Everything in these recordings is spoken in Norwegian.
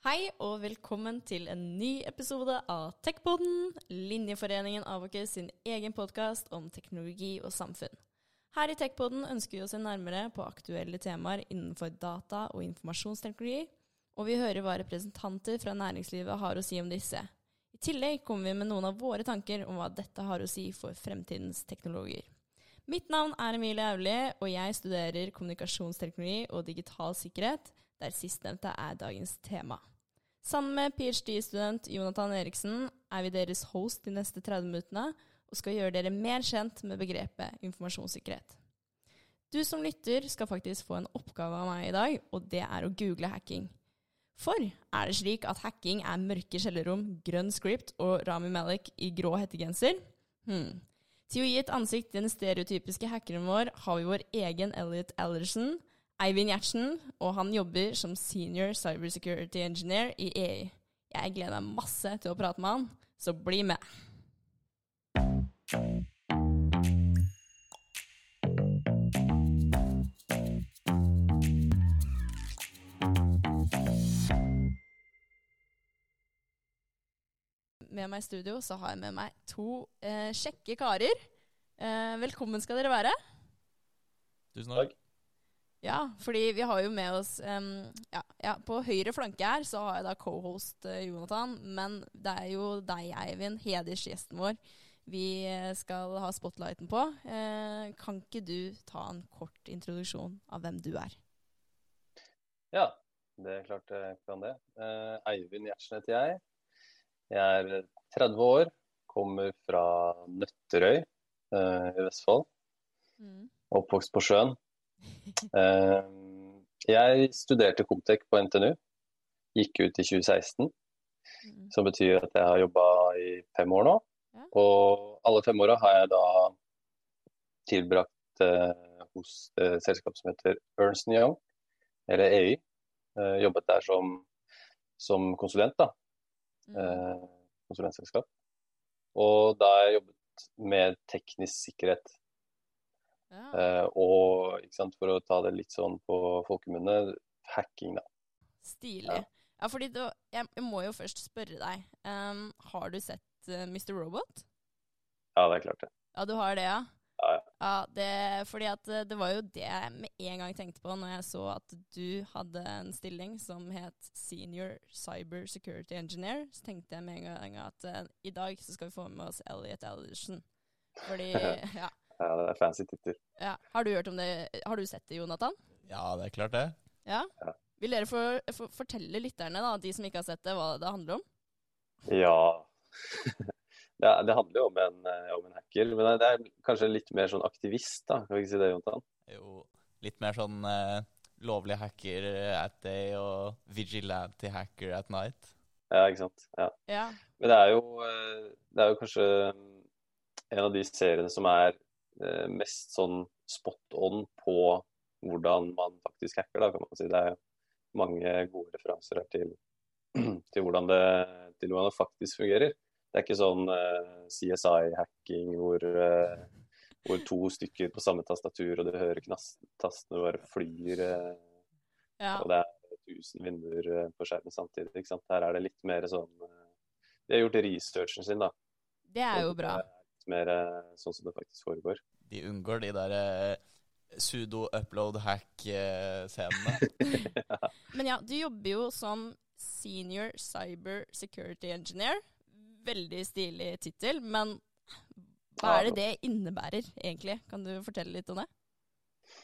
Hei og velkommen til en ny episode av Techpoden, Linjeforeningen Avoker sin egen podkast om teknologi og samfunn. Her i Techpoden ønsker vi å se nærmere på aktuelle temaer innenfor data og informasjonsteknologi, og vi hører hva representanter fra næringslivet har å si om disse. I tillegg kommer vi med noen av våre tanker om hva dette har å si for fremtidens teknologer. Mitt navn er Emilie Aulie, og jeg studerer kommunikasjonsteknologi og digital sikkerhet, der sistnevnte er dagens tema. Sammen med ph.d.-student Jonathan Eriksen er vi deres host de neste 30 minuttene og skal gjøre dere mer kjent med begrepet informasjonssikkerhet. Du som lytter skal faktisk få en oppgave av meg i dag, og det er å google hacking. For er det slik at hacking er mørke kjellerrom, grønn script og Rami Malek i grå hettegenser? Hmm. Til å gi et ansikt til den stereotypiske hackeren vår har vi vår egen Elliot Allerson, Eivind Gjertsen, og han jobber som senior cybersecurity engineer i EI. Jeg gleder meg masse til å prate med han, så bli med! Med meg i studio så har jeg med meg to eh, kjekke karer. Eh, velkommen skal dere være. Tusen takk. Ja, fordi vi har jo med oss um, ja, ja, På høyre flanke her så har jeg da co-host uh, Jonathan, men det er jo deg, Eivind, hedersgjesten vår, vi eh, skal ha spotlighten på. Uh, kan ikke du ta en kort introduksjon av hvem du er? Ja, det er klart jeg kan det. Uh, Eivind Gjertsen heter jeg. Jeg er 30 år, kommer fra Nøtterøy i Vestfold. Mm. Oppvokst på sjøen. Eh, jeg studerte Comtec på NTNU, gikk ut i 2016. Mm. Som betyr at jeg har jobba i fem år nå. Og alle fem åra har jeg da tilbrakt eh, hos et selskap som heter Ernst Young, eller EY. Eh, jobbet der som, som konsulent, da. Mm. Eh, konsulentselskap. Og da har jeg jobbet med teknisk sikkerhet ja. Uh, og sant, for å ta det litt sånn på folkemunne, hacking, da. Stilig. Ja, ja fordi du, jeg, jeg, må jo først spørre deg. Um, har du sett uh, eh, Mr. Robot? Ja, det er klart det. Ja, du har det, ja? Ja, ja. ja det, fordi at eh, det var jo det jeg med en gang tenkte på når jeg så at du hadde en stilling som het Senior Cyber Security Engineer. Så tenkte jeg med en gang at uh, i dag så skal vi få med oss Elliot Ellison. Fordi, ja. Ja, det er fancy tittel. Ja. Har du hørt om det? Har du sett det, Jonathan? Ja, det er klart det. Ja? ja. Vil dere for, for, fortelle lytterne, da, de som ikke har sett det, hva det handler om? Ja det, det, handler jo om en, eh, om en, hacker, men det er kanskje litt mer sånn aktivist, da. Kan vi ikke si det, Jonathan? Jo, litt mer sånn uh, lovlig hacker at day og vigilante hacker at night. Ja, ikke sant. Ja. ja. Men det er, jo, eh, det er jo kanskje en av de seriene som er Eh, mest sånn spot on på hvordan man faktisk hacker, da, kan man si. Det er mange gode referanser her til, til, hvordan, det, til hvordan det faktisk fungerer. Det er ikke sånn uh, eh, CSI-hacking hvor, uh, hvor, to stykker på samme tastatur, og du hører tastene bare flyr. Uh, ja. Og det er tusen vinduer på skjermen samtidig. Her er det litt mer sånn De har gjort researchen sin, da. Det er jo bra mer eh, sånn som det faktisk foregår. De unngår de der eh, sudo-upload-hack-scenene. ja. Men ja, du jobber jo som senior cyber security engineer. Veldig stilig tittel, men hva er det det innebærer egentlig? Kan du fortelle litt om det?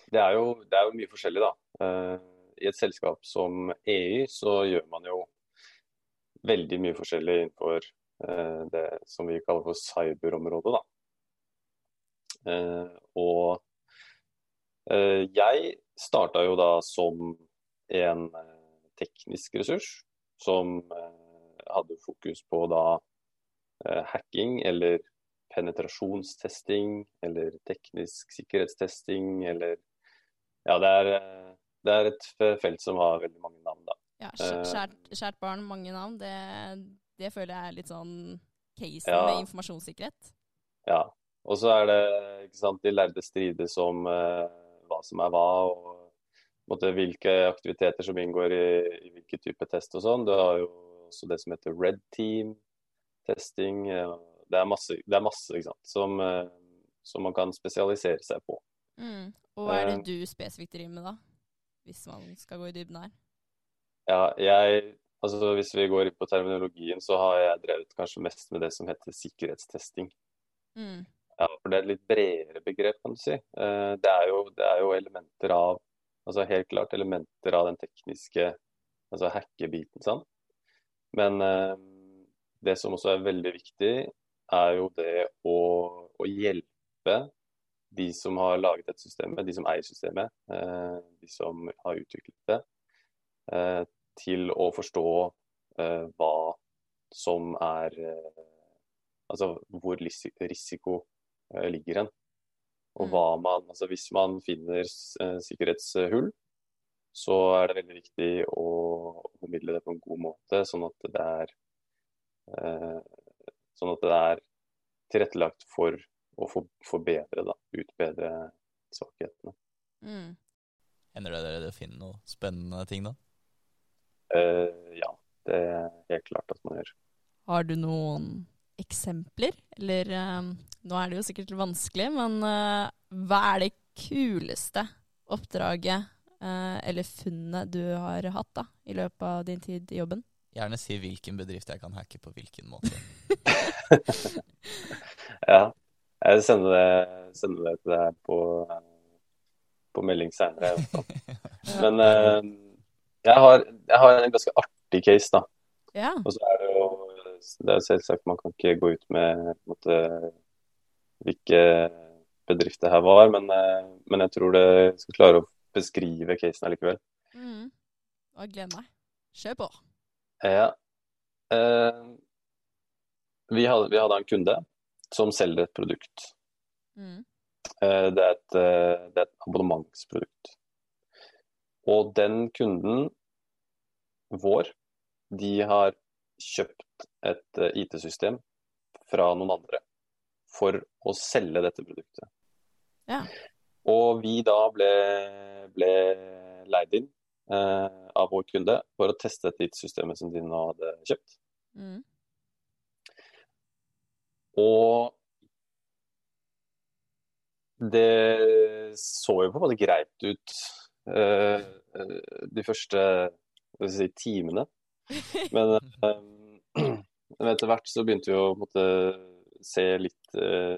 Det er jo, det er jo mye forskjellig, da. Uh, I et selskap som EU så gjør man jo veldig mye forskjellig innenfor Eh, det som vi kaller for cyberområdet. Da. Eh, og eh, jeg starta jo da som en teknisk ressurs som hadde fokus på da hacking eller penetrasjonstesting eller teknisk sikkerhetstesting eller Ja, det er, det er et felt som har veldig mange navn, da. Ja, kjært, kjært barn, mange navn. Det, det føler jeg er litt sånn casen ja. med informasjonssikkerhet. Ja. Og så er det ikke sant, de lærde strides om uh, hva som er hva. og måtte, hvilke aktiviteter som inngår i, i hvilken type test og sånn. Du har jo også det som heter red team-testing. Det er masse, det er masse ikke sant? Som, eh, som man kan spesialisere seg på. Mm. Og hva er det Eh. du spesifikt driver med, da? Hvis man skal gå i dybden her. Ja, jeg, altså Hvis vi går på terminologien, så har jeg drevet kanskje mest med det som heter sikkerhetstesting. Mm. Ja, for Det er et litt bredere begrep, kan du si. Eh, Det er jo, det er jo elementer av altså Helt klart elementer av den tekniske altså hackebiten. sant? Men eh, det som også er veldig viktig, er jo det å, å hjelpe de som har laget dette systemet, de som eier systemet, eh, de som har utviklet det, til å forstå uh, hva som er uh, Altså hvor risiko uh, ligger hen. Og Mm. hva man Altså hvis man finner sikkerhetshull, så er det veldig viktig å formidle det på en god måte, sånn at det er Sånn at det er tilrettelagt for å for, forbedre, da. Utbedre svakhetene. Mm. Hender det dere finner noen spennende ting, da? Eh, ja, det er helt klart at man gjør. Har du noen eksempler? Eller eh, nå er det jo sikkert vanskelig, men eh, hva er det kuleste oppdraget eller funnet du har hatt da, i løpet av din tid i jobben? Gjerne si hvilken bedrift jeg kan hacke på hvilken måte. Ja. Jeg sender det, sender det til deg på, på melding seinere. Men jeg, har, jeg har en ganske artig case, da. Ja. Og så er det jo det er selvsagt man kan ikke gå ut med måte, hvilke bedrifter her var, men, eh, men jeg tror det skal klare å beskrive casen allikevel. Mm. Og gleder meg. Kjør på. Ja. Eh, vi, hadde, vi hadde en kunde som selger et produkt. Mm. Eh, det, er et, eh, det er et abonnementsprodukt. Og den kunden vår, de har kjøpt et eh, IT-system fra noen andre for å selge dette produktet. Ja. Og vi da ble, ble leid inn eh, av vår kunde for å teste dette IT-systemet som de nå hadde kjøpt. Mm. Og det så jo på en måte greit ut eh, eh, de første hva skal jeg si, timene. Men, um, etter hvert så begynte vi å måtte, se litt, uh,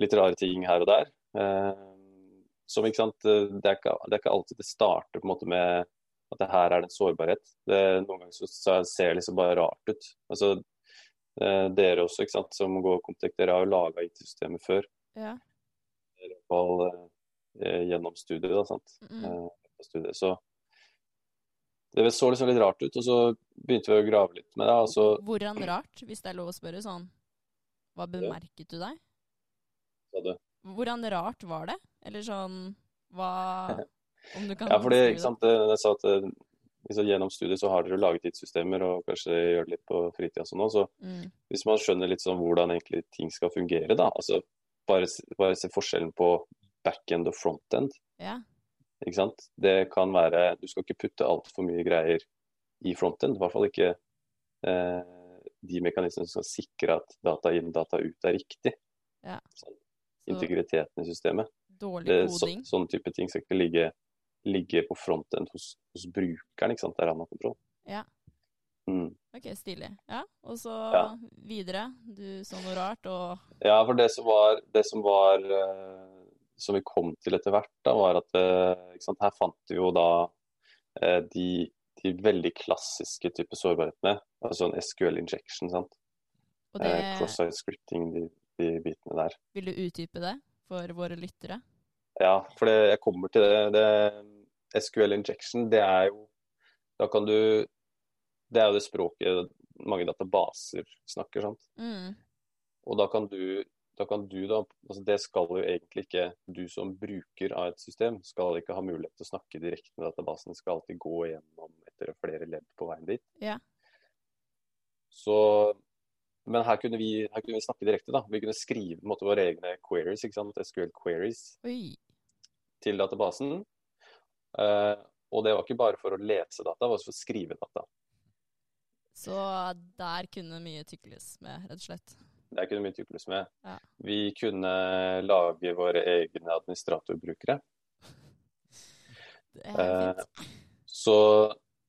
litt rare ting her og der. Uh, som ikke sant, det er ikke, det er ikke alltid det starter på en måte med at det her er det en sårbarhet. Det, noen ganger så, så ser det liksom bare rart ut. Altså, uh, dere også, ikke sant, som går Comtec, dere har jo laga IT-systemet før. Ja. I hvert fall gjennom studiet, da, sant. Mm. Studiet. Så det så liksom litt rart ut, og så begynte vi å grave litt med det. Altså... så Hvordan rart, hvis det er lov å spørre sånn? Hva bemerket du deg? sa det. Hvordan rart var det? Eller sånn Hva Om du kan Ja, fordi ikke sant, det- jeg sa at eh, liksom, gjennom studiet så har dere laget IT-systemer og kanskje gjør det litt på fritida sånn òg, Så Mm. hvis man skjønner litt sånn hvordan egentlig ting skal fungere, da. Altså bare, bare se forskjellen på back-end og front-end. Ja. Ikke sant? Det kan være Du skal ikke putte altfor mye greier i frontend. I hvert fall ikke eh, de mekanismene som skal sikre at data inn, data ut er riktig. Ja. Sånn, Så integriteten i systemet. dårlig koding. så, sånne type ting skal ikke ligge, ligge på frontend hos, hos brukeren, ikke sant? der han har kontroll. Ja. Mm. Ok, stilig. Ja, og så Ja. videre. Du så noe rart, og Ja, for det som var, det som, var eh, som vi kom til etter hvert, da, var at eh, sant, her fant vi jo da eh, de, de veldig klassiske typer sårbarhetene. Altså en SQL injection, sant. Eh, det Cross-site scripting, de, de bitene der. Vil du utdype det for våre lyttere? Ja, for det, jeg kommer til det. det. SQL injection, det er jo Da kan du Det er jo det språket mange databaser snakker, sant. Mm. Og da kan du da kan du da, altså Det skal jo egentlig ikke du som bruker av et system skal ikke ha mulighet til å snakke direkte med databasen. Skal alltid gå gjennom etter flere ledd på veien dit. Ja. Så, men her kunne, vi, her kunne vi snakke direkte. da. Vi kunne skrive på en måte, våre egne queries, ikke sant? SQL queries Oi. til databasen. Uh, og det var ikke bare for å lese data, det var også for å skrive data. Så der kunne mye tykles med, rett og slett. Det kunne vi tykles med. Ja. Vi kunne lage våre egne administratorbrukere. Er Eh. Så,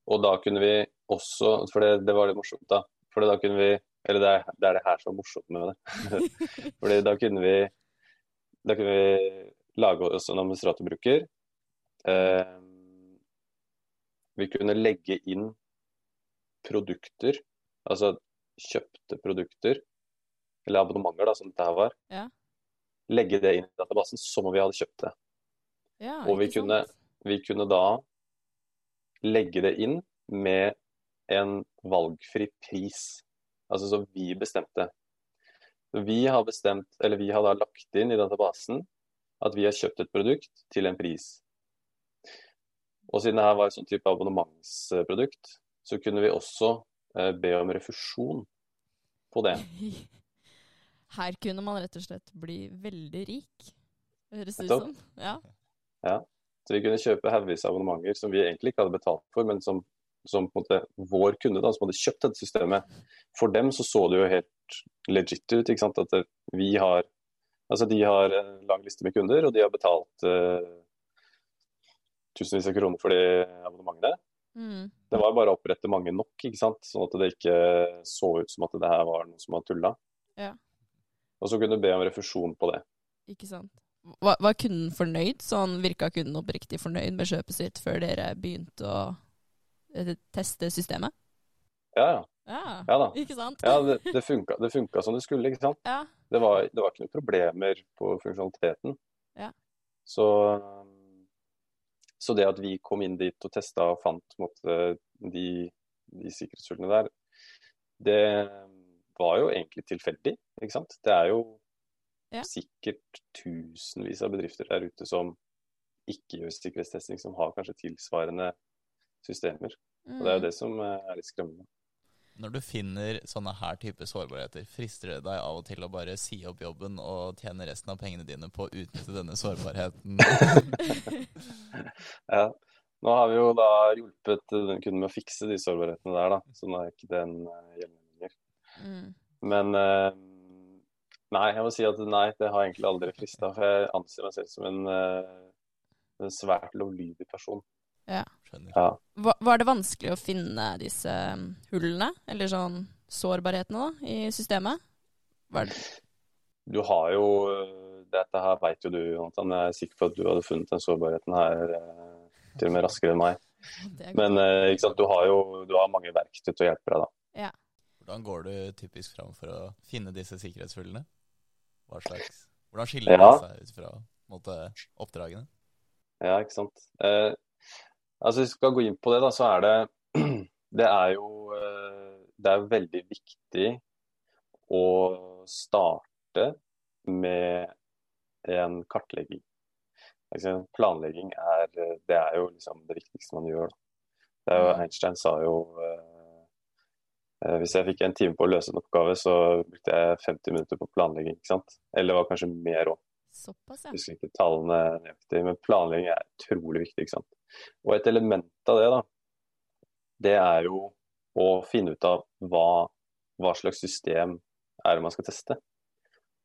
og da kunne vi også For det, det var litt morsomt, da. For da kunne vi Eller det er, det er det her som er morsomt med det. Fordi da kunne vi Da kunne vi lage oss en administratorbruker. Eh, vi kunne legge inn produkter, altså kjøpte produkter, eller abonnementer, da, som dette her var. Ja. Legge det inn i databasen som om vi hadde kjøpt det. Ja, og vi kunne, vi kunne da legge det inn med en valgfri pris. Altså som vi bestemte. Vi har bestemt, eller vi har da lagt inn i databasen at vi har kjøpt et produkt til en pris. Og siden det her var et sånn type abonnementsprodukt, så kunne vi også eh, be om refusjon på det. Her kunne man rett og slett bli veldig rik, høres det ut som. Ja. Så vi kunne kjøpe haugevis av abonnementer som vi egentlig ikke hadde betalt for, men som, som på en måte vår kunde da, som hadde kjøpt dette systemet. For dem så så det jo helt legit ut. ikke sant? At det- vi har Altså de har en lang liste med kunder, og de har betalt uh, tusenvis av kroner for de abonnementene. Mm. Det var bare å opprette mange nok, ikke sant? sånn at det ikke så ut som at det her var noe som var tulla. Ja. Og så kunne du be om refusjon på det. Ikke sant. Var, var kunden fornøyd? Sånn virka kunden oppriktig fornøyd med kjøpet sitt før dere begynte å eh, teste systemet? Ja, ja. Ja, Ja da. ikke sant? Ja, det, det, funka, det funka som det skulle, ikke sant. Ja. Det var, det var ikke noen problemer på funksjonaliteten. Ja. Så, så det at vi kom inn dit og testa og fant måte, de, de sikkerhetshullene der, det var jo egentlig tilfeldig, ikke sant. Det er jo Ja. sikkert tusenvis av bedrifter der ute som ikke gjør sikkerhetstesting, som har kanskje tilsvarende systemer. Og det er jo Mm. det som eh, er litt skremmende. Når du finner sånne her type sårbarheter, frister det deg av og til å bare si opp jobben og tjene resten av pengene dine på å utnytte denne sårbarheten? Ja. Nå har vi jo da hjulpet den kunden med å fikse de sårbarhetene der, da. Så nå er ikke den eh, gjeldende lenger. Mm. Men eh, nei, jeg må si at nei, det har egentlig aldri frista. For jeg anser meg selv som en, eh, en svært lovlydig person. Ja. Ja. Var, det vanskelig å finne disse um, hullene, eller sånn sårbarhetene, da, i systemet? Var det Du har jo eh, Dette her veit jo du, Jonathan. Jeg er sikker på at du hadde funnet den sårbarheten her til og med raskere enn meg. Men ikke sant? du har jo du har mange verktøy til å hjelpe deg, da. Hvordan går du typisk fram for å finne disse sikkerhetshullene? Slags, hvordan skiller Ja. det seg ut fra måte, oppdragene? Ja, ikke sant. Eh, altså, hvis vi skal gå inn på det, da, så er det Det er jo eh, Det er veldig viktig å starte med en kartlegging. Altså, planlegging er, eh, det er jo liksom det viktigste man gjør. Da. Det er jo, Mm. Einstein sa jo eh, Hvis jeg fikk en time på å løse en oppgave, så brukte jeg 50 minutter på planlegging. ikke sant? Eller det var kanskje mer òg. såpass, ja. Jeg husker ikke tallene nøyaktig, men planlegging er utrolig viktig. ikke sant? Og et element av det, da, det er jo å finne ut av hva, hva slags system er det man skal teste.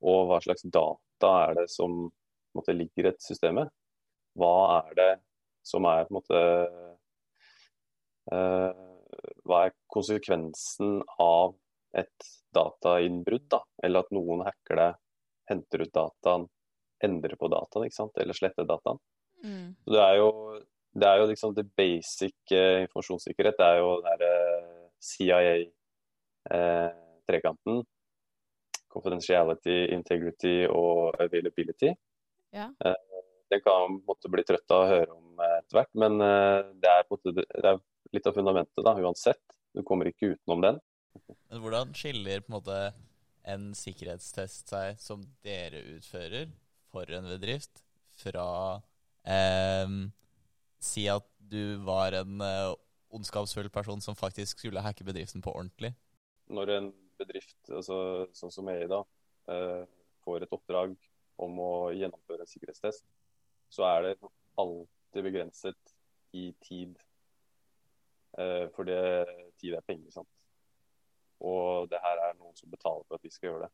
Og hva slags data er det som måte, ligger i dette systemet. Hva er det som er på en måte eh, Hva er konsekvensen av et datainnbrudd, da? Eller at noen hacker deg, henter ut dataen, endrer på dataen, ikke sant? eller sletter dataen. Mm. Så det er jo, det er jo liksom det basic eh, informasjonssikkerhet. Det er jo den der eh, CIA-trekanten. confidentiality, integrity og availability. Ja. Den kan man på bli trøtt av å høre om eh, etter hvert, men eh, det er, måte, det er litt av fundamentet da, uansett. Du kommer ikke utenom den. Men hvordan skiller på en måte en sikkerhetstest seg som dere utfører for en bedrift, fra eh, si at du var en eh, ondskapsfull person som faktisk skulle hacke bedriften på ordentlig? Når en bedrift, altså, sånn som EI da, eh, får et oppdrag om å gjennomføre en sikkerhetstest, så er det alltid begrenset i tid. Eh, for det, tid er penger, sant. Og det her er noen som betaler for at vi skal gjøre det.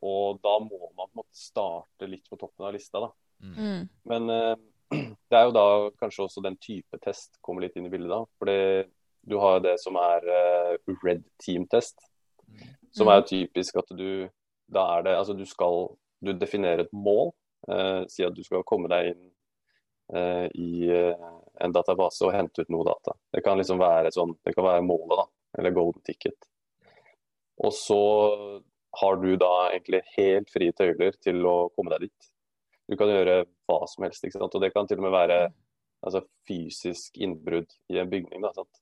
Og da må man på en måte starte litt på toppen av lista, da. Mm. Mm. Men eh, det er jo da kanskje også den type test kommer litt inn i bildet da. Fordi du har det som er eh, red team-test, Mm. som er er typisk at du da er det Altså du skal du definerer et mål. Eh, si at du skal komme deg inn eh, i eh, en database og hente ut noe data. Det kan liksom være sånn, det kan være målet, da. Eller golden ticket. Og så har du da egentlig helt frie tøyler til å komme deg dit. Du kan gjøre hva som helst, ikke sant. Og det kan til og med være altså, fysisk innbrudd i en bygning, da. Sant?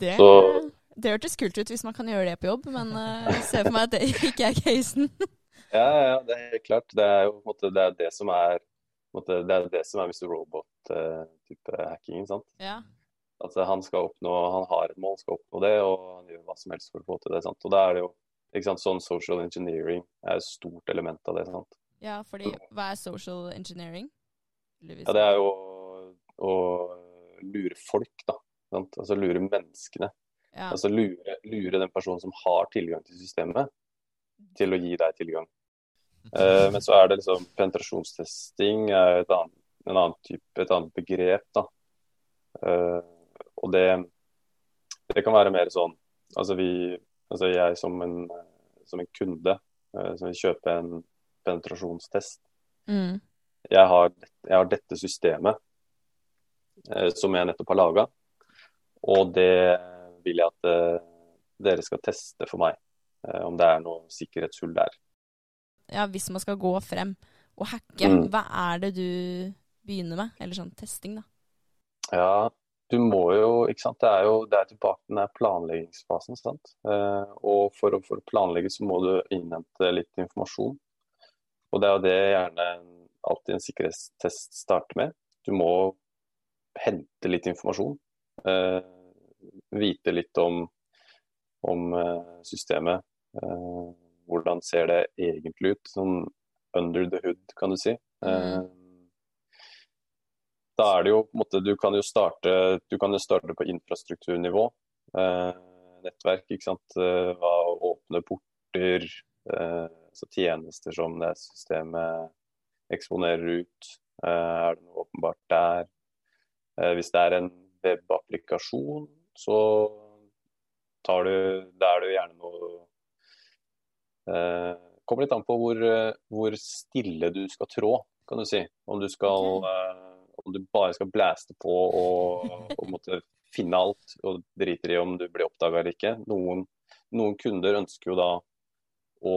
Det, Så- det hørtes kult ut hvis man kan gjøre det på jobb, men uh, ser for meg at det ikke er casen. Ja, ja, det er helt klart. Det er jo på en måte, det, er det som er måte, det er det som er Mr. Robot-type hackingen. sant? Ja. At han skal oppnå, han har et mål, skal oppnå det, og han gjør hva som helst for å få til det. sant? Og da er det jo ikke sant, sånn social engineering er et stort element av det. sant? ja, fordi hva er social engineering? Ja, det er jo å lure folk, da. Sant? Altså lure menneskene. ja. Altså lure, lure den personen som har tilgang til systemet, til å gi deg tilgang. Eh, men så er det liksom penetrasjonstesting er et annet, en annen type, et annet begrep, da. Eh, og det, det kan være mer sånn Altså vi Altså jeg som en, som en kunde eh, som vil kjøpe en penetrasjonstest, Mm. jeg har, jeg har dette systemet eh, som jeg nettopp har laga, og det vil jeg at dere skal teste for meg. Om det er noe sikkerhetshull der. Ja, hvis man skal gå frem og hacke, Mm. hva er det du begynner med? Eller sånn testing, da. Ja, du må jo ikke sant? Det er jo det er tilbake til den der planleggingsfasen. sant? Eh, og for å, for å planlegge så må du innhente litt informasjon. Og det er jo det gjerne alltid en sikkerhetstest starter med. Du må hente litt informasjon. Eh, vite litt om, om eh, systemet. Eh, hvordan ser det egentlig ut? Sånn under the hood, kan du si. Eh, da er det jo på en måte, Du kan jo starte, du kan jo starte på infrastrukturnivå. Eh, nettverk, ikke sant. Eh, hva åpne porter, så tjenester som det systemet eksponerer ut. Er det noe åpenbart der? Hvis det er en webapplikasjon, så tar du Da er det jo gjerne noe eh, Kommer litt an på hvor, hvor stille du skal trå, kan du si. Om du skal eh, om du bare skal blæste på og, og måtte finne alt og driter i om du blir oppdaga eller ikke. Noen, noen kunder ønsker jo da å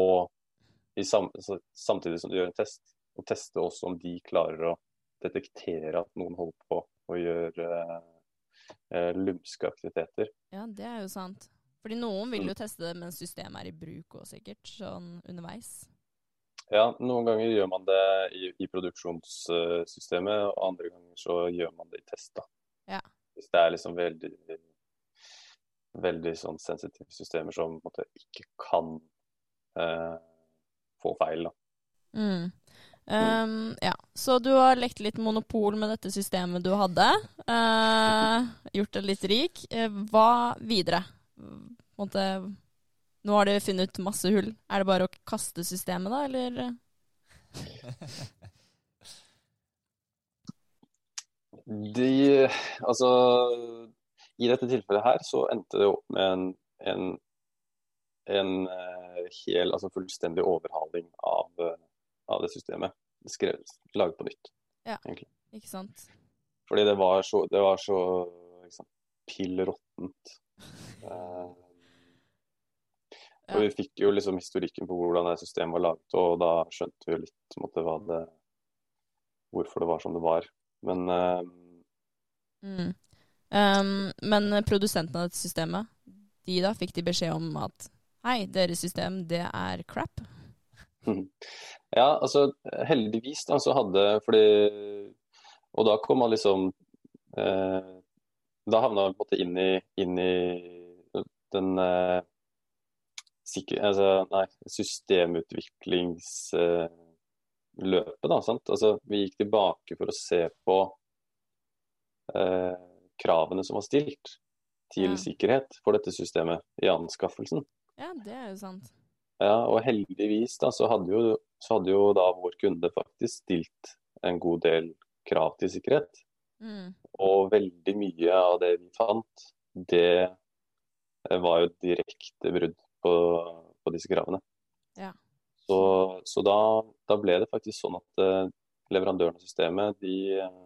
i sam, samtidig som du gjør en test, å teste også om de klarer å detektere at noen holder på å gjøre eh, lumske aktiviteter. Ja, det er jo sant. Fordi noen vil jo teste det mens systemet er i bruk òg, sikkert. Sånn underveis. Ja, noen ganger gjør man det i, i produksjonssystemet, og andre ganger så gjør man det i test. da. Ja. Hvis det er liksom veldig, veldig sånn sensitive systemer som måte ikke kan eh, få feil. da. Mm. Um, ja, så du har lekt litt monopol med dette systemet du hadde. Uh, gjort deg litt rik. Eh, hva videre? Måte, nå har du funnet ut masse hull. Er det bare å kaste systemet, da, eller? De, altså, I dette tilfellet her så endte det opp med en, en, en eh, hel, altså fullstendig overhaling av, eh, av det systemet. Skrevet, laget på nytt. Ikke sant? Fordi det var så, det var så liksom, pill råttent. Eh, og vi fikk jo liksom historikken på hvordan det systemet var laget, og da skjønte vi jo litt måte, det, hvorfor det var som det var. Men uh, Mm. Um, men produsenten av dette systemet, de da, fikk de beskjed om at hei, deres system, det er crap? ja, altså heldigvis da så hadde Fordi Og da kom man liksom eh, Da havna vi på en måte inn i, inn i den eh, sikker, altså, nei, systemutviklingsløpet, da. Sant? Altså, vi gikk tilbake for å se på eh, kravene som var stilt til Ja. sikkerhet for dette systemet i anskaffelsen. Ja, det er jo sant. Ja, og heldigvis da, så hadde jo, så hadde jo da vår kunde faktisk stilt en god del krav til sikkerhet. Mm. Og veldig mye av det vi fant, det eh, var jo direkte brudd på, på disse kravene. Ja. Så, så da, da ble det faktisk sånn at eh, leverandøren av systemet, de, eh,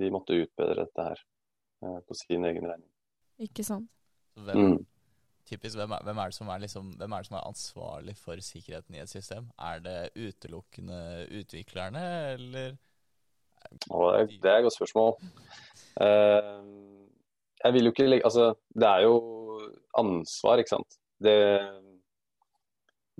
de måtte utbedre dette her eh, på sin egen regning. Ikke sant. Hvem, Mm. typisk, hvem, er, hvem, er det som er liksom, hvem er det som er ansvarlig for sikkerheten i et system? Er det utelukkende utviklerne, eller Og det, er- et godt spørsmål. Eh, jeg vil jo ikke legge Altså, det er jo ansvar, ikke sant. Det,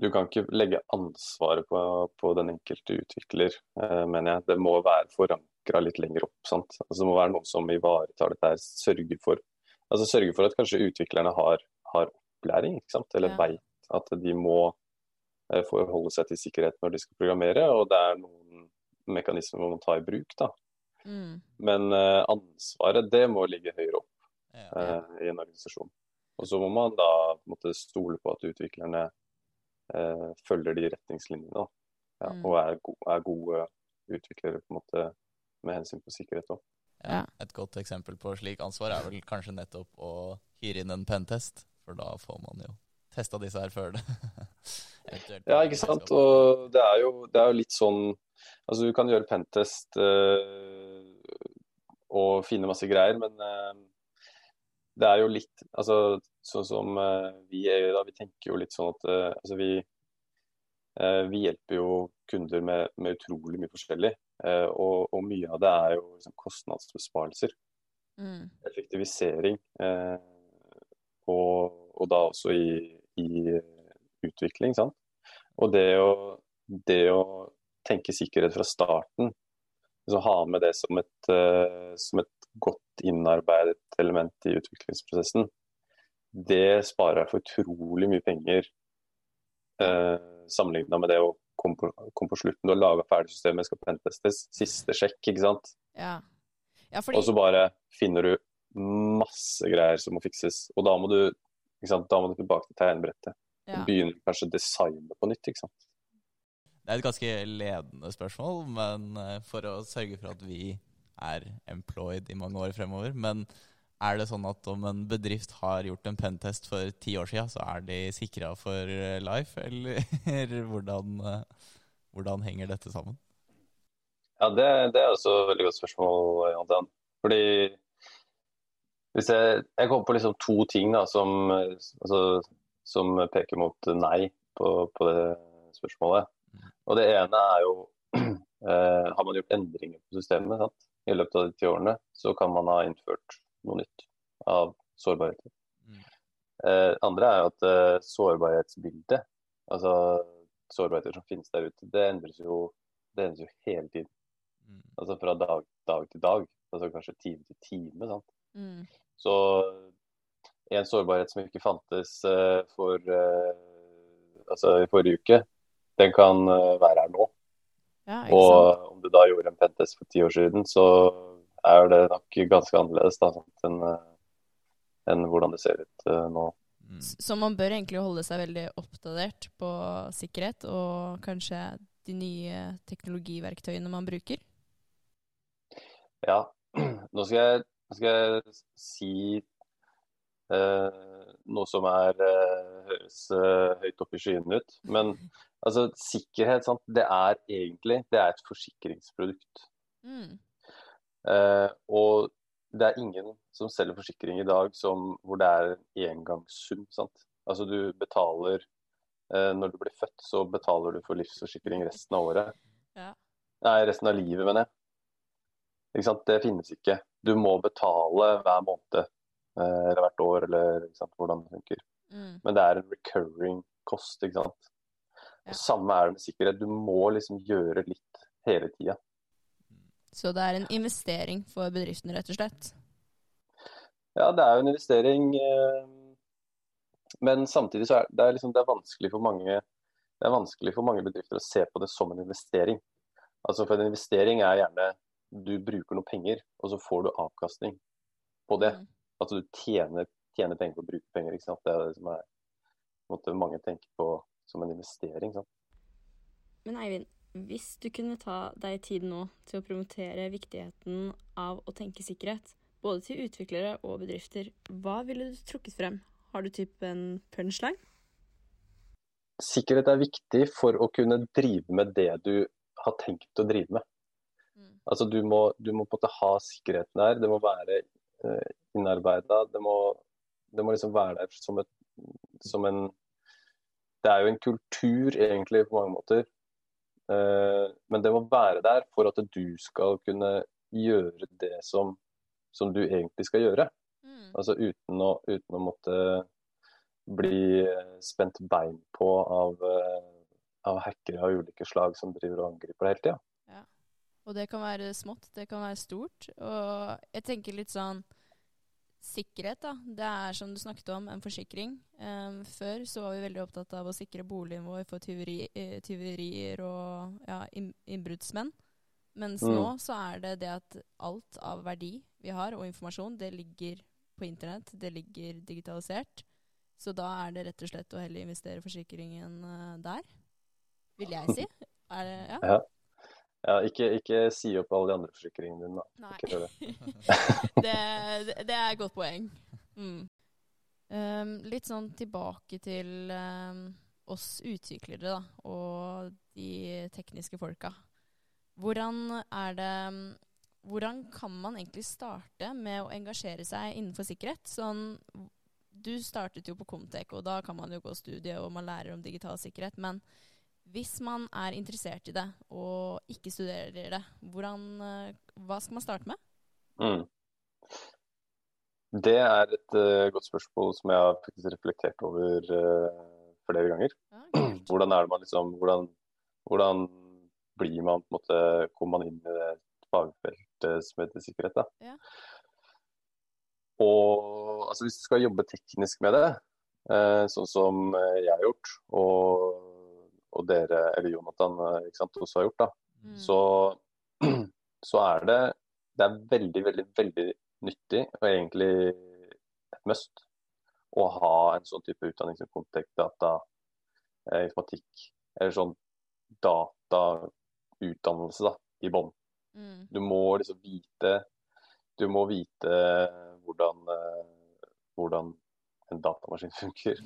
du kan ikke legge ansvaret på, på den enkelte utvikler, eh, mener jeg. Det må være forankra litt lenger opp. sant? Altså, det må være noen som ivaretar dette her, sørger for altså sørger for at kanskje utviklerne har, har opplæring, ikke sant? eller Ja. veit at de må eh, forholde seg til sikkerhet når de skal programmere. Og det er noen mekanismer man må ta i bruk. da. Mm. Men uh, ansvaret det må ligge høyere opp ja. uh, i en organisasjon. Og så må man da måtte stole på at utviklerne uh, følger de retningslinjene da. ja, Mm. og er, go er gode utviklere på en måte med hensyn på sikkerhet òg. Ja. Et godt eksempel på slik ansvar er vel kanskje nettopp å hyre inn en pentest, for da får man jo testa disse her før det. Ja, ikke sant. Og det er jo, det er jo litt sånn Altså, du kan gjøre pentest eh, og finne masse greier, men eh, det er jo litt Altså, sånn som eh, vi er da, vi tenker jo litt sånn at altså vi vi hjelper jo kunder med, med utrolig mye forskjellig, og, og mye av det er jo liksom kostnadsbesparelser Mm. effektivisering, og, og da også i, i utvikling. Sant? Og det å, det å tenke sikkerhet fra starten, liksom ha med det som et, uh, som et godt innarbeidet element i utviklingsprosessen, det sparer deg for utrolig mye penger uh, sammenligna med det å komme på, komme på slutten. Du har laga ferdig systemet, skal pentestes, siste sjekk, ikke sant. Ja. ja, fordi Og så bare finner du masse greier som må fikses. Og da må du? Da må du tilbake til tegnebrettet. ja. Og begynne kanskje å designe på nytt. ikke sant? Det er et ganske ledende spørsmål, men eh, for å sørge for at vi er employed i mange år fremover. Men er det sånn at om en bedrift har gjort en pentest for ti år siden, så er de sikra for eh, life, eller hvordan, eh, hvordan henger dette sammen? Ja, det, det er også et veldig godt spørsmål, Jonathan. Fordi hvis jeg, jeg kommer på liksom to ting da, som, altså, som peker mot nei på, på det spørsmålet. Og det ene er jo eh, Har man gjort endringer på systemet sant? i løpet av de ti årene, så kan man ha innført noe nytt av sårbarheter. Mm. Eh, andre er jo at eh, sårbarhetsbildet, altså sårbarheter som finnes der ute, det endres jo, det endres jo hele tiden. Mm. Altså fra dag, dag til dag, altså kanskje time til time. Sant? Mm. Så en sårbarhet som ikke fantes eh, for, eh, altså i forrige uke, den kan eh, være her nå. ja. Og om du da gjorde en pentest for ti år siden, så er det nok ganske annerledes da, enn eh, enn hvordan det ser ut eh, nå. Mm. Så man bør egentlig holde seg veldig oppdatert på sikkerhet og kanskje de nye teknologiverktøyene man bruker. Ja, nå skal jeg, nå skal jeg si eh, noe som er, eh, høres eh, høyt opp i skyene ut. Men altså, sikkerhet, sant? det er egentlig det er et forsikringsprodukt. Mm. Eh, og det er ingen som selger forsikring i dag som, hvor det er en engangssum. Sant? Altså du betaler eh, Når du blir født, så betaler du for livsforsikring resten av året. Ja. Nei, resten av livet, mener jeg. Ikke sant? Det finnes ikke. Du må betale hver måned eller hvert år, eller sant? hvordan det funker. Mm. Men det er en recurring kost, ikke sant. Ja. Og Samme er det med sikkerhet. Du må liksom gjøre litt hele tida. Så det er en investering for bedriften, rett og slett. Ja, det er jo en investering, eh, men samtidig så er det, er liksom, det er vanskelig for mange det er vanskelig for mange bedrifter å se på det som en investering. Altså For en investering er gjerne du bruker noe penger, og så får du avkastning på det. Mm. Altså du tjener, tjener penger på å bruke penger. ikke sant? Det er det som er, måte, mange tenker på som en investering. sant? Men Eivind, hvis du kunne ta deg tid nå til å promotere viktigheten av å tenke sikkerhet, både til utviklere og bedrifter, hva ville du trukket frem? Har du typ en punchline? Sikkerhet er viktig for å kunne drive med det du har tenkt å drive med. Mm. Altså du må, du må på en måte ha sikkerheten der. Det må være innarbeida. Det det må liksom være der som, et, som en Det er jo en kultur egentlig på mange måter. Eh, men det må være der for at du skal kunne gjøre det som, som du egentlig skal gjøre. Mm. Altså uten å, uten å måtte bli spent bein på av, eh, av hackere av ulike slag som driver og angriper deg hele tida. Og det kan være smått, det kan være stort. Og jeg tenker litt sånn Sikkerhet, da. Det er som du snakket om, en forsikring. Um, før så var vi veldig opptatt av å sikre boligen vår for tyveri, eh, tyverier og ja, innbruddsmenn. Mens Mm. nå så er det det at alt av verdi vi har, og informasjon, det ligger på internett. Det ligger digitalisert. Så da er det rett og slett å heller investere forsikringen eh, der. Vil jeg si. Er det, ja? Ja. Ja, ikke, ikke si opp alle de andre forsikringene dine, da. Nei. Ikke det. det, det, det er et godt poeng. Mm. Um, litt sånn tilbake til um, oss utviklere da, og de tekniske folka. Hvordan er det Hvordan kan man egentlig starte med å engasjere seg innenfor sikkerhet? Sånn, du startet jo på Comtec, og da kan man jo gå studie og man lærer om digital sikkerhet. Men hvis man er interessert i det og ikke studerer det, hvordan, eh, hva skal man starte med? Mm. Det er et uh, godt spørsmål som jeg har faktisk reflektert over uh, flere ganger. Ja. Hvordan er det man liksom Hvordan, hvordan blir man på en måte Kommer man inn i det fagfeltet som heter sikkerhet, da? Ja. Og altså hvis du skal jobbe teknisk med det, uh, sånn som jeg har gjort, og, og dere, eller Jonathan, eh, ikke sant, også har gjort, da, Mm. så, så er det det er veldig, veldig, veldig nyttig, og egentlig et must, å ha en sånn type utdanning som kontekstdata, eh, informatikk, eller sånn datautdannelse da, i bånn. Mm. Du må liksom vite Du må vite hvordan, eh, hvordan en datamaskin funker.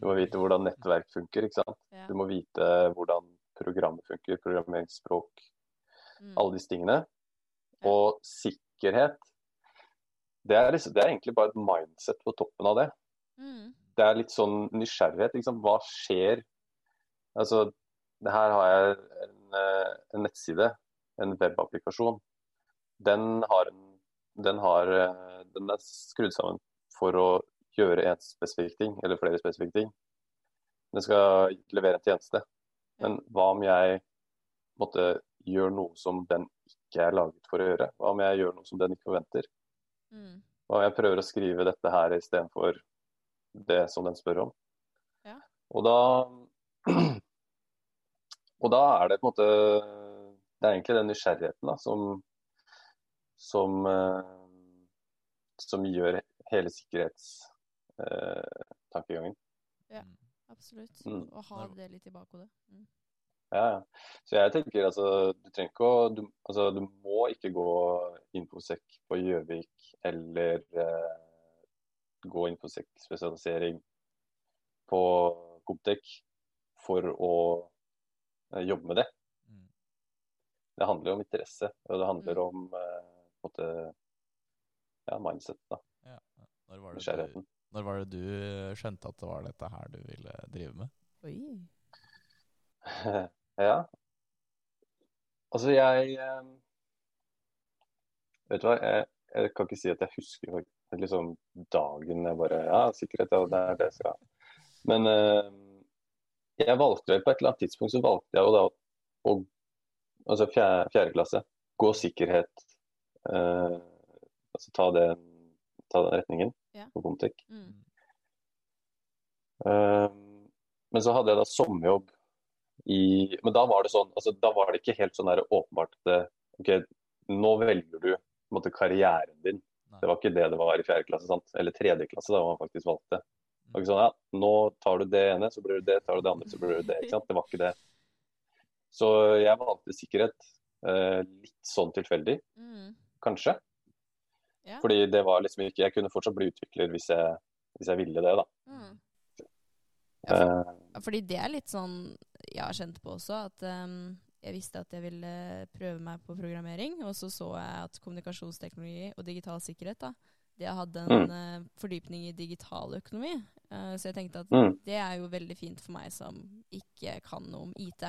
Du må vite hvordan nettverk funker. ikke sant? Ja. Du må vite hvordan programmet funker, programmeringsspråk, Mm. alle disse tingene. Ja. Og sikkerhet, det er, liksom, det er egentlig bare et mindset på toppen av det. Mm. Det er litt sånn nysgjerrighet. Liksom. Hva skjer? Altså, det her har jeg en, eh, en nettside, en webapplikasjon. Den har, en, den har eh, Den er skrudd sammen for å gjøre en spesifikk ting, eller flere spesifikke ting. Den skal levere en tjeneste. Men hva om jeg måtte gjøre noe som den ikke er laget for å gjøre? Hva om jeg gjør noe som den ikke forventer? Mm. Hva om jeg prøver å skrive dette her istedenfor det som den spør om? Ja. Og da Og da er det på en måte Det er egentlig den nysgjerrigheten da, som som, eh, som gjør hele sikkerhetstankegangen. Absolutt. Mm. Å ha det litt i bakhodet. Mm. Ja, ja. Så jeg tenker altså, du ikke å du, altså, du må ikke gå infosek på Gjøvik eller eh, gå infosek-spesialisering på Comtec for å eh, jobbe med det. Mm. Det handler jo om interesse, og det handler Mm. om eh, på en måte, ja, mindset, da. Ja. Når var, det du. Når var det du skjønte at det var dette her du ville drive med? Oi. Ja. Altså, jeg eh, Vet du hva, jeg, jeg kan ikke si at jeg husker liksom dagen jeg bare Ja, sikkerhet, ja, det er det jeg skal. Men eh, jeg valgte vel på et eller annet tidspunkt så valgte jeg jo da å Altså fjerde, fjerde klasse. Gå sikkerhet. Eh, altså ta, det, ta den retningen Ja. på Comtec. Mm. Eh, men så hadde jeg da sommerjobb i Men da var det sånn altså Da var det ikke helt sånn der åpenbart at det, ok, nå velger du måte, karrieren din. Nei. Det var ikke det det var i fjerde klasse, sant? eller tredje klasse, da man faktisk valgte. Det var ikke sånn, ja, nå tar du det ene, så blir du det, tar du det andre, så blir du det. ikke sant? Det var ikke det. Så jeg valgte sikkerhet Uh, litt sånn tilfeldig, Mm. kanskje. Ja. Fordi det var liksom ikke Jeg kunne fortsatt bli utvikler hvis jeg, hvis jeg ville det, da. Mm. Eh, Ja, fordi det er litt sånn jeg har kjent på også, at um, jeg visste at jeg ville prøve meg på programmering, og så så jeg at kommunikasjonsteknologi og digital sikkerhet, da, det hadde en eh, fordypning i digital økonomi. Uh, så jeg tenkte at mm, det er jo veldig fint for meg som ikke kan noe om IT.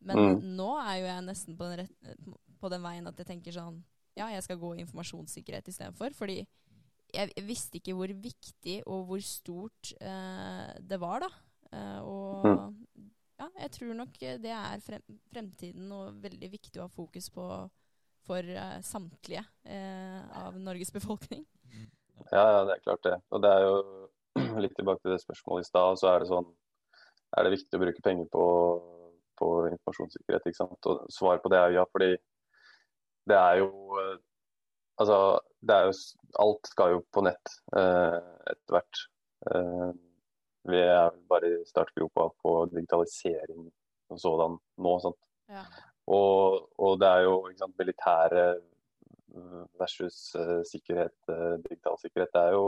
Men Mm. nå er jo jeg nesten på den, rett, på den veien at jeg tenker sånn Ja, jeg skal gå informasjonssikkerhet istedenfor. Fordi jeg, visste ikke hvor viktig og hvor stort eh, det var, da. Eh, og Mm. ja, jeg tror nok det er frem, fremtiden og veldig viktig å ha fokus på for eh, samtlige eh, av Norges befolkning. ja, ja, det er klart det. Og det er jo litt tilbake til det spørsmålet i stad, så er det sånn Er det viktig å bruke penger på, på informasjonssikkerhet, ikke sant? Og svaret på det er jo ja, fordi det er jo eh, Altså, det er jo Alt skal jo på nett eh, etter hvert. Eh, vi er bare i startgropa på digitalisering som sådan nå. sant? Ja. Og, og det er jo ikke sant, militære versus sikkerhet, digital sikkerhet. Det er jo,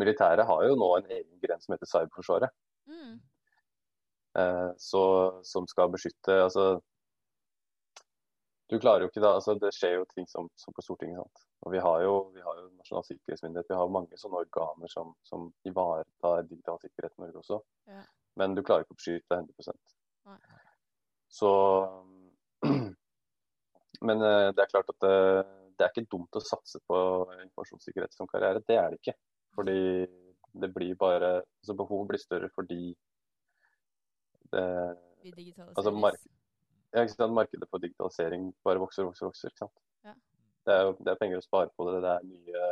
militæret har jo nå en egen gren som heter Cyberforsvaret, Mm. eh, så, som skal beskytte altså, Du klarer jo ikke da altså Det skjer jo ting som, som på Stortinget. sant? Og Vi har jo, vi har jo Nasjonal sikkerhetsmyndighet, vi har mange sånne organer som, som ivaretar digital sikkerhet i Norge også. Ja. Men du klarer ikke å beskytte 100 Nei. Så Men eh, det er klart at det, det er ikke dumt å satse på informasjonssikkerhet som karriere. Det er det ikke. Fordi det blir bare altså Behovet blir større fordi det, Vi digitaliseres. Altså, ja? Markedet for digitalisering bare vokser og vokser. vokser, ikke sant? Ja. Det, er, det er penger å spare på det. Det er nye,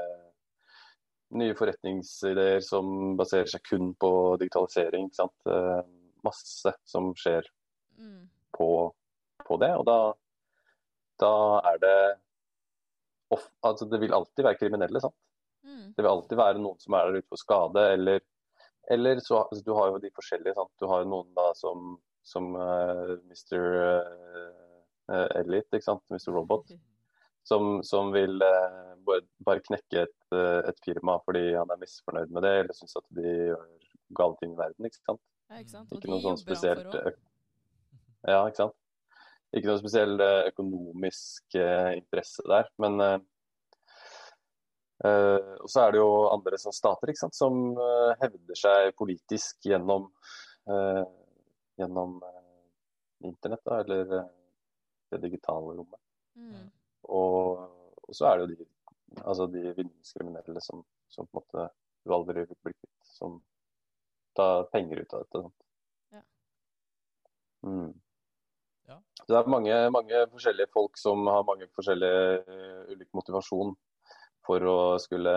nye forretningsideer som baserer seg kun på digitalisering. Ikke sant? Eh, Masse som skjer Mm. på, på det. Og da, da er det off, altså Det vil alltid være kriminelle. sant? Mm. Det vil alltid være noen som er der ute for skade, eller, eller så altså, Du har jo de forskjellige. sant? Du har jo noen da som, som eh, Mr. eh, Elliot, ikke sant? Mr. Robot, som, som vil eh, bare, knekke et, eh, et firma fordi han er misfornøyd med det, eller syns at de gjør gale ting i verden. ikke sant? Ja, ikke sant? Og Ikke noe sånn spesielt Ja, ikke sant. Ikke noe spesiell eh, økonomisk eh, interesse der, men Uh, eh, Og så er det jo andre sånn stater sant, som uh, hevder seg politisk gjennom eh, gjennom eh, internett, da, eller eh, det digitale rommet. Mm. Og, og så er det jo de, altså de vinningskriminelle som, som på en måte du aldri blir kvitt, som tar penger ut av dette. Sant? Ja. Mm. Ja. Det er mange, mange forskjellige folk som har mange forskjellige uh, ulik motivasjon for å skulle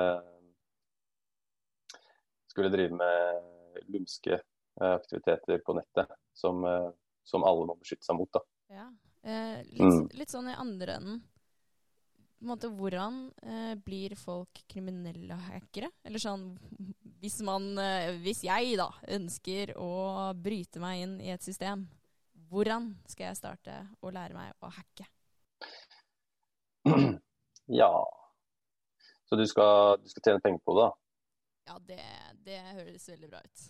skulle drive med lumske aktiviteter på nettet som, eh, som alle må beskytte seg mot. Da. Ja. Eh, litt, Mm. litt sånn i andre enden. På en måte, hvordan eh, blir folk kriminelle hackere? Eller sånn hvis man eh, Hvis jeg da ønsker å bryte meg inn i et system, hvordan skal jeg starte å lære meg å hacke? ja. Så du skal, du skal tjene penger på det, da? Ja, det, det høres veldig bra ut.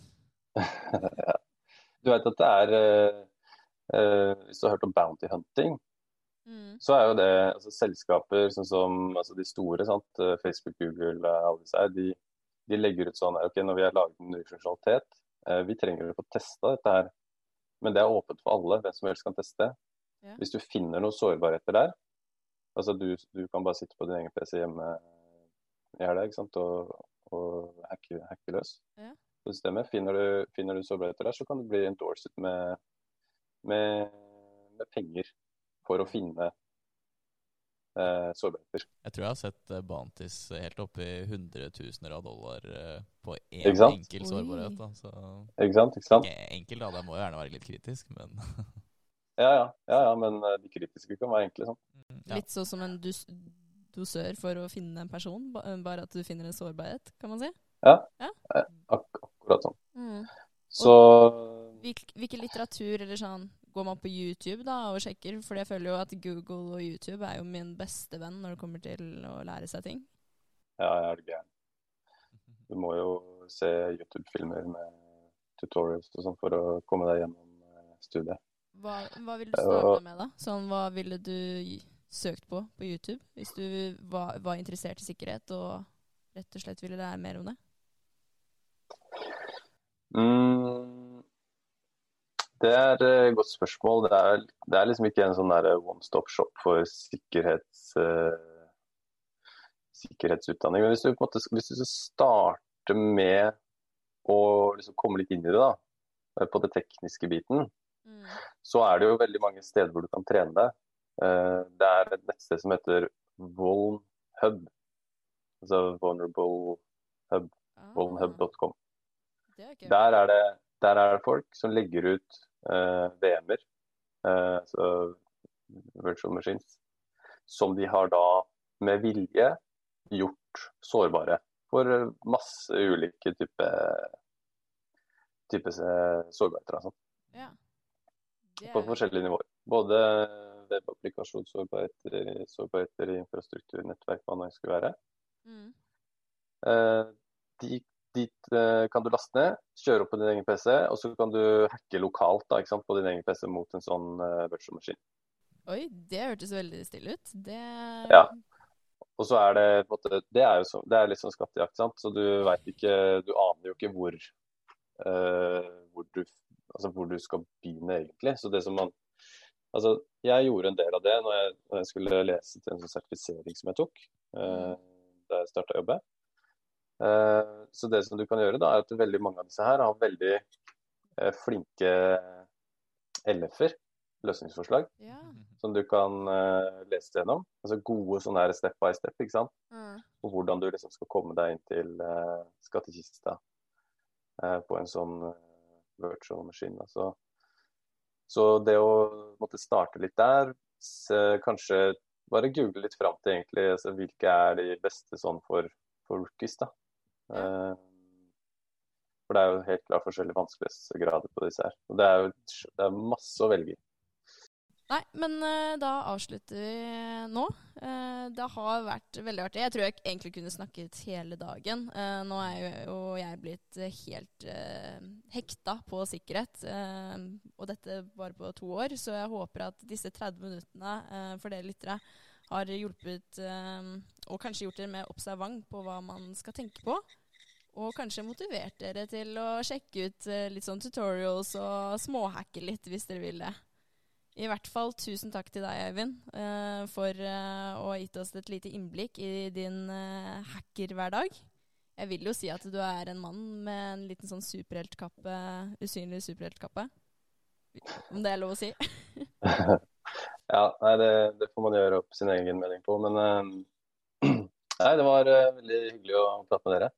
Du vet at det er uh, Hvis du har hørt om bounty hunting, Mm. så er jo det altså, selskaper sånn som altså, de store, sant? eh, Facebook, Google, alle disse her, de, de legger ut sånn ok, når vi har laget en ny funksjonalitet, uh, vi trenger å få testa dette her. Men det er åpent for alle, hvem som helst kan teste. Yeah. Hvis du finner noen sårbarheter der, altså du, du kan bare sitte på din egen PC hjemme i helga og, og hacke, hacke løs Ja. Systemet. Finner du, finner du sårbarheter der, så kan du bli endorsed med, med, med penger for å finne eh, sårbarheter. Jeg tror jeg har sett eh, Bantis helt oppe i hundretusener av dollar eh, på én enkel sårbarhet. Da. Så Ikke sant? Ikke sant? enkel, da. Det må jo gjerne være litt kritisk, men Ja, ja, ja, ja, men eh, de kritiske kan være enkle. Sånn. Ja. Litt sånn som en dus dosør for å finne en person, bare at du finner en sårbarhet, kan man si. Ja, Ak akkurat sånn. Mm. Så Hvil- Hvilken litteratur eller sånn går man på YouTube da og sjekker? For jeg føler jo at Google og YouTube er jo min beste venn når det kommer til å lære seg ting. ja, jeg er gæren. Du må jo se YouTube-filmer med tutorials og sånn for å komme deg gjennom eh, studiet. Hva, hva ville du starta med, da? Sånn, hva ville du søkt på på YouTube hvis du var, var interessert i sikkerhet og rett og slett ville lære mer om det? Mm, det er et godt spørsmål. Det er, det er liksom ikke en sånn one stop shop for sikkerhets, uh, sikkerhetsutdanning. Men hvis du, måte, hvis du starter med å liksom komme litt inn i det, da, eh, på det tekniske biten, Mm. så er det jo veldig mange steder hvor du kan trene deg. Uh, Det er et nettsted som heter Volnhub. Altså Vulnerable Hub. Ah, Volnhub.com. er Der er det, der er det folk som legger ut uh, VM-er, uh, så virtual machines, som de har da med vilje gjort sårbare for eh, masse ulike typer type eh, sårbarheter. Altså, ja. Er... på forskjellige nivåer. Både webapplikasjonssårbarheter, sårbarheter i infrastruktur, nettverk, hva det skulle være. Mm. Eh, de, dit eh, kan du laste ned, kjøre opp på din egen PC, og så kan du hacke lokalt da, sant, på din egen PC mot en sånn uh, virtual machine. Oi, det hørtes veldig stille ut. Det Ja. Og så er det måte, det er jo så, det er litt sånn skattejakt, sant? så du veit ikke, du aner jo ikke hvor, uh, hvor, du, altså hvor du skal begynne egentlig. Så det som man, altså jeg gjorde en del av det når jeg, når jeg skulle lese til en sånn sertifisering som jeg tok, uh, da jeg startet å jobbe. Eh, så det som du kan gjøre da, er at veldig mange av disse her har veldig eh, flinke LF-er, løsningsforslag, Ja. som du kan eh, lese gjennom. Altså gode sånne her step by step, ikke sant? Mm. Og hvordan du liksom skal komme deg inn til skattkista på en sånn virtual machine. Altså. Så det å måtte starte litt der, kanskje bare google litt fram til egentlig altså, hvilke er de beste sånn for, for rookies, da. Eh, for det er jo helt klart forskjellige vanskelighetsgrader på disse her. Og det er jo det er masse å velge i. Nei, men eh, da avslutter vi nå. Eh, det har vært veldig artig. Jeg tror jeg egentlig kunne snakket hele dagen. Nå er jo, jo jeg blitt helt hekta på sikkerhet, og dette bare på to år. Så jeg håper at disse 30 minuttene for dere lyttere har hjulpet, eh, og kanskje gjort dere mer observant på hva man skal tenke på. Og kanskje motivert dere til å sjekke ut eh, litt sånn tutorials og småhacke litt hvis dere vil det. I hvert fall tusen takk til deg, Eivind, eh, for eh, å ha gitt oss et lite innblikk i din eh, hackerhverdag. Jeg vil jo si at du er en mann med en liten sånn superheltkappe, usynlig superheltkappe. Om det er lov å si. Ja, nei, det, det får man gjøre opp sin egen mening på. Men eh, nei, det var eh, veldig hyggelig å prate med dere.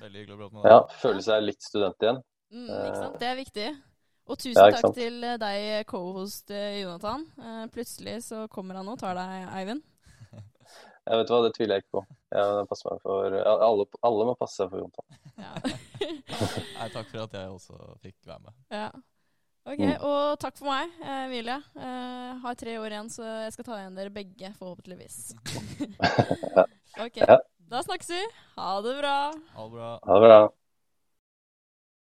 Veldig hyggelig å prate med dere. Ja, Føle seg litt student igjen. Mm, ikke sant? Det er viktig. Og tusen Ja, takk sant? til eh, deg, co-host Jonathan. Plutselig så kommer han og tar deg, Eivind. Jeg vet hva, Det tviler jeg ikke på. Jeg meg for, ja, alle, alle må passe seg for Jonathan. Ja. Nei, takk for at jeg også fikk være med. ja. Ok, Mm. og takk for meg, eh, Emilie. Eh, har tre år igjen, så jeg skal ta igjen dere begge, forhåpentligvis. ok, Ja. da snakkes vi. Ha det bra. Ha det bra. Ha det bra.